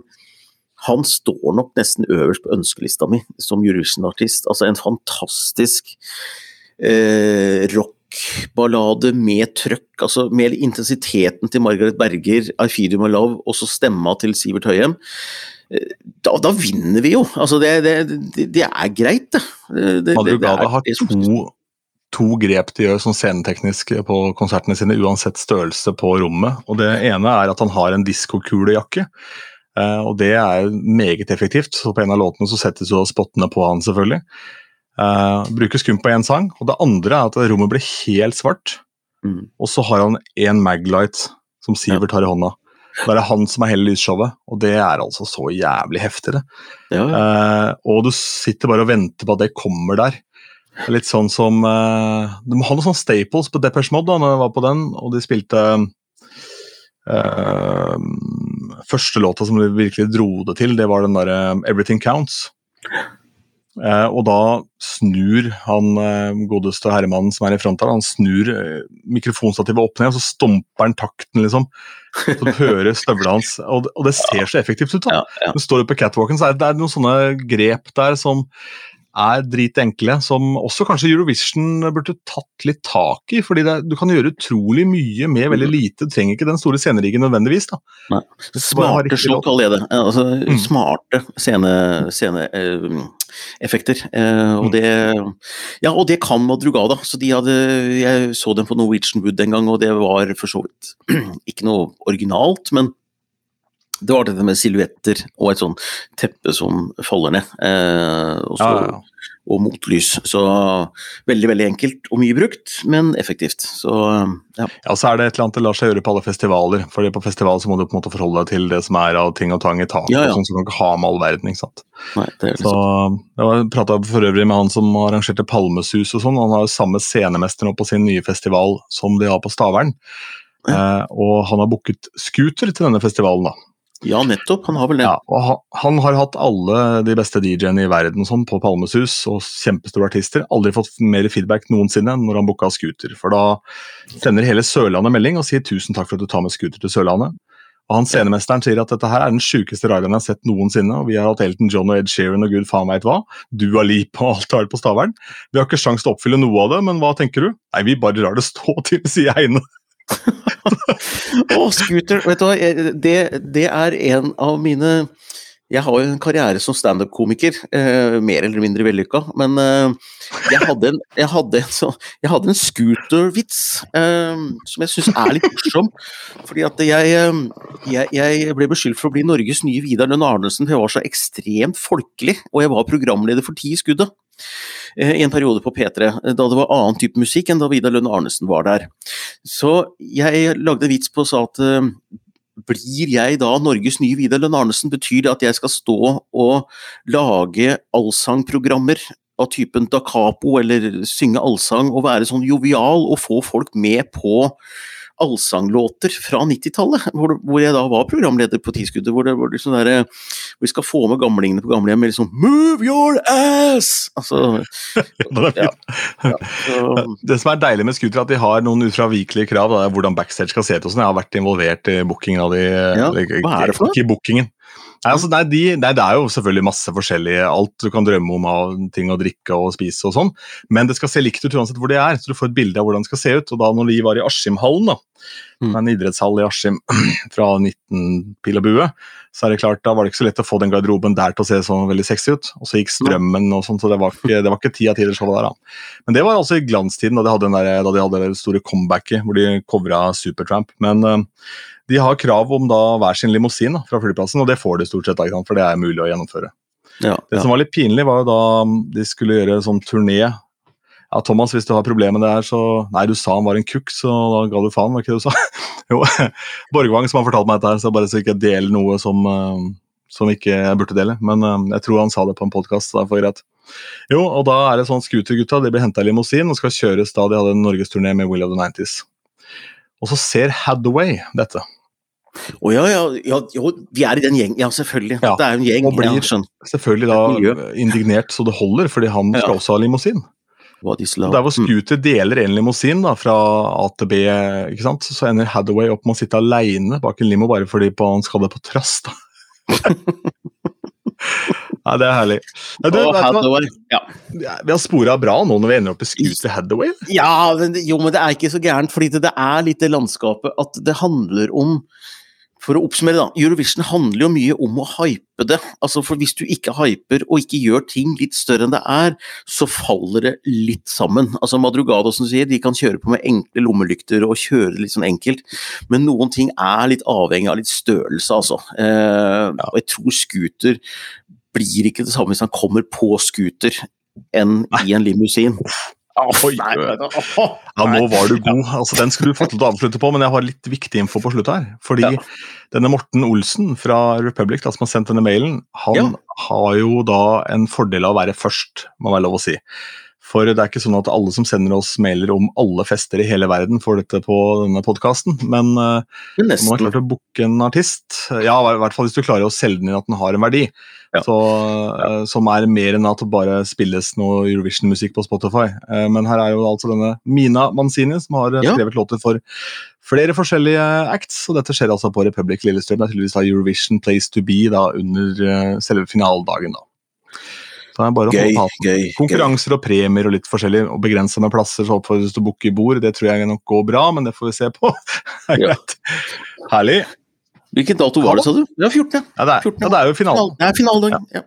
han står nok nesten øverst på ønskelista mi som Eurovision-artist. Altså en fantastisk eh, rockballade med trøkk, altså med intensiteten til Margaret Berger, 'I Feed You My Love', og så stemma til Sivert Høyem. Eh, da, da, vinner vi jo! Altså det, det, det er greit, det. Madrugada har to, to, grep de gjør sånn sceneteknisk på konsertene sine, uansett størrelse på rommet. Og Det ene er at han har en diskokulejakke. Og det er meget effektivt. så På en av låtene så settes jo spottene på han, selvfølgelig. Uh, brukes kun på én sang. Og det andre er at rommet blir helt svart. Mm. Og så har han én Maglight som Sivert har i hånda. Da er det han som er hele lysshowet, og det er altså så jævlig heftig, det. Ja, ja. Uh, og du sitter bare og venter på at det kommer der. Litt sånn som uh, Du må ha noen sånne staples på Depeche Mod da når jeg var på den, og de spilte uh, Første låta som virkelig dro det til, det var den derre 'Everything Counts'. Eh, og da snur han eh, godeste herremannen som er i front her, han snur eh, mikrofonstativet opp ned, og så stomper han takten, liksom. Så du hører støvlene hans. Og, og, det ser så effektivt ut. da. Ja, ja. Du står på catwalken, så er det, det er noen sånne grep der som er dritenkle, som også kanskje Eurovision burde tatt litt tak i. fordi det, Du kan gjøre utrolig mye med veldig mm. lite. Du trenger ikke den store sceneriggen nødvendigvis. da. Nei. Smarte show, kaller jeg det. Altså, mm. Smarte sceneeffekter. Scene, eh, og, mm. det, ja, og det kan Madrugada. så de hadde, Jeg så dem på Norwegian Wood en gang, og det var for så vidt *clears throat* ikke noe originalt, men det var dette med silhuetter og et sånn teppe som faller ned. Eh, og, så, ja, ja. og, motlys. Så veldig veldig enkelt og mye brukt, men effektivt. Så ja. ja. Så er det et eller annet det lar seg gjøre på alle festivaler. for På festival så må du på en måte forholde deg til det som er av ting og tang i taket. Ja, ja. Sånn, som du kan ikke ha med all verden. ikke sant? Nei, det er så, Jeg prata for øvrig med han som arrangerte Palmesus og sånn. Han har jo samme scenemester nå på sin nye festival som de har på Stavern. Eh, og han har booket scooter til denne festivalen. da. Ja, nettopp. Han har vel det. Ja, og han, han har hatt alle de beste DJ-ene i verden sånn, på Palmesus, og kjempestore artister. Aldri fått mer feedback noensinne når han booka scooter. For da sender hele Sørlandet melding og sier 'tusen takk for at du tar med scooter til Sørlandet'. Og han Scenemesteren sier at dette her er den sjukeste rideren jeg har sett noensinne. og Vi har hatt Elton John og Ed Sheeran og gud faen veit hva. Du har Lipa og alt har på Stavern. Vi har ikke sjans til å oppfylle noe av det, men hva tenker du? Nei, vi bare lar det stå til, sier Heine. *laughs* *laughs* Å, scooter! Vet du hva, det, det, er en av mine Jeg har jo en karriere som standup-komiker, eh, mer eller mindre vellykka, men eh, jeg hadde en, jeg hadde en, så, jeg hadde en scootervits eh, som jeg syns er litt morsom. Fordi at jeg, eh, jeg, jeg, ble beskyldt for å bli Norges nye Vidar Lønn Arnesen, for jeg var så ekstremt folkelig, og jeg var programleder for Ti i skuddet. Eh, i en periode på P3, eh, da det var annen type musikk enn da Vidar Lønn Arnesen var der. Så jeg lagde vits på og sa at blir jeg da Norges nye Vidar Lønn Arnesen? Betyr det at jeg skal stå og lage allsangprogrammer av typen da capo, eller synge allsang og være sånn jovial og få folk med på allsanglåter fra 90-tallet, hvor, hvor, jeg da var programleder på Tiskuddet. Hvor, det, hvor, liksom der, hvor vi skal få med gamlingene på gamlehjem med liksom 'Move your ass!' Altså, *laughs* ja, ja, så. Det som er deilig med scooter, er at de har noen ufravikelige krav. Da, hvordan backstage skal se ut. og sånn. Jeg har vært involvert i bookingen av de. Ja, hva er det for? Ikke bookingen. Nei, altså, nei, de, nei, Det er jo selvfølgelig masse forskjellig, alt du kan drømme om av ting å drikke og spise og sånn, men det skal se likt ut uansett hvor de er, så du får et bilde av hvordan det skal se ut. Og da når vi var i Askimhallen, da, mm. en idrettshall i Askim *clears throat* fra 19 pil og bue, så er det klart, da var det ikke så lett å få den garderoben der til å se sånn veldig sexy ut. Og så gikk strømmen og sånn, så det var ikke, det var ikke ti av ti det showet der. da. Men det var altså i glanstiden, da de hadde, der, da de hadde det store comebacket hvor de covra Supertramp. Men uh, de har krav om da hver sin limousin fra flyplassen, og det får de stort sett, da, for det er mulig å gjennomføre. Ja, det som var litt pinlig, var jo da de skulle gjøre sånn turné. Ja, Thomas, hvis du har problemer med det her, så Nei, du sa han var en kukk, så da ga du faen, var ikke det du sa? *laughs* jo, *laughs* Borgvang som har fortalt meg dette her, så bare så ikke jeg deler noe som, uh, som ikke jeg burde dele. Men uh, jeg tror han sa det på en podkast, så det er for greit. Jo, og da er det sånn scootergutta de blir henta i limousin og skal kjøres da de hadde en norgesturné med Will of the Nineties. Og så ser Hadaway dette. Å oh, ja, ja, ja, jo, vi er i den gjengen, ja selvfølgelig. Ja, det er jo en gjeng. Og blir ja, selvfølgelig da indignert så det holder, fordi han skal også ha limousin. Der hvor Scooter deler en limousin da, fra A til B, ikke sant? så ender Hathaway opp med å sitte aleine bak en limo bare fordi på, han skal det på trass. *laughs* Nei, det er herlig. Ja, du, Og Hathaway, ja. Vi har spora bra nå når vi ender opp i Scooter Hathaway. Ja, men, jo, men det er ikke så gærent, fordi det, det er litt det landskapet at det handler om For å oppsummere, da. Eurovision handler jo mye om å hype det. Altså, for Hvis du ikke hyper og ikke gjør ting litt større enn det er, så faller det litt sammen. Altså Madrugado som sier, de kan kjøre på med enkle lommelykter og kjøre litt sånn enkelt, men noen ting er litt avhengig av litt størrelse, altså. Eh, og jeg tror scooter blir ikke det samme hvis han kommer på scooter enn i en limousin. Oi, ja, nå var du god. Altså, den skulle du fått til å avslutte på, men jeg har litt viktig info på slutt her. Fordi ja. denne Morten Olsen fra Republic, da, som har sendt denne mailen, han ja. har jo da en fordel av å være først, må være lov å si. For det er ikke sånn at alle som sender oss mailer om alle fester i hele verden, får dette på denne podkasten. Men uh, man har klart å booke en artist, ja, i hvert fall hvis du klarer å selge den inn at den har en verdi, ja. Så, uh, som er mer enn at det bare spilles noe Eurovision-musikk på Spotify. Uh, men her er jo altså denne Mina Manzini som har ja. skrevet låter for flere forskjellige acts, og dette skjer altså på Republic Lillestrøm. Det er tydeligvis da Eurovision Place to be da under selve finaledagen. da. Gøy, gøy, Konkurranser gøy. og premier og litt forskjellig, og begrensa med plasser, så oppfordres til å booke bord. Det tror jeg nok går bra, men det får vi se på. *laughs* ja. Herlig. Hvilken dato var det, sa du? Ja, 14. Ja, det er, 14. Ja, det er jo finalen. Det er finaledagen, ja.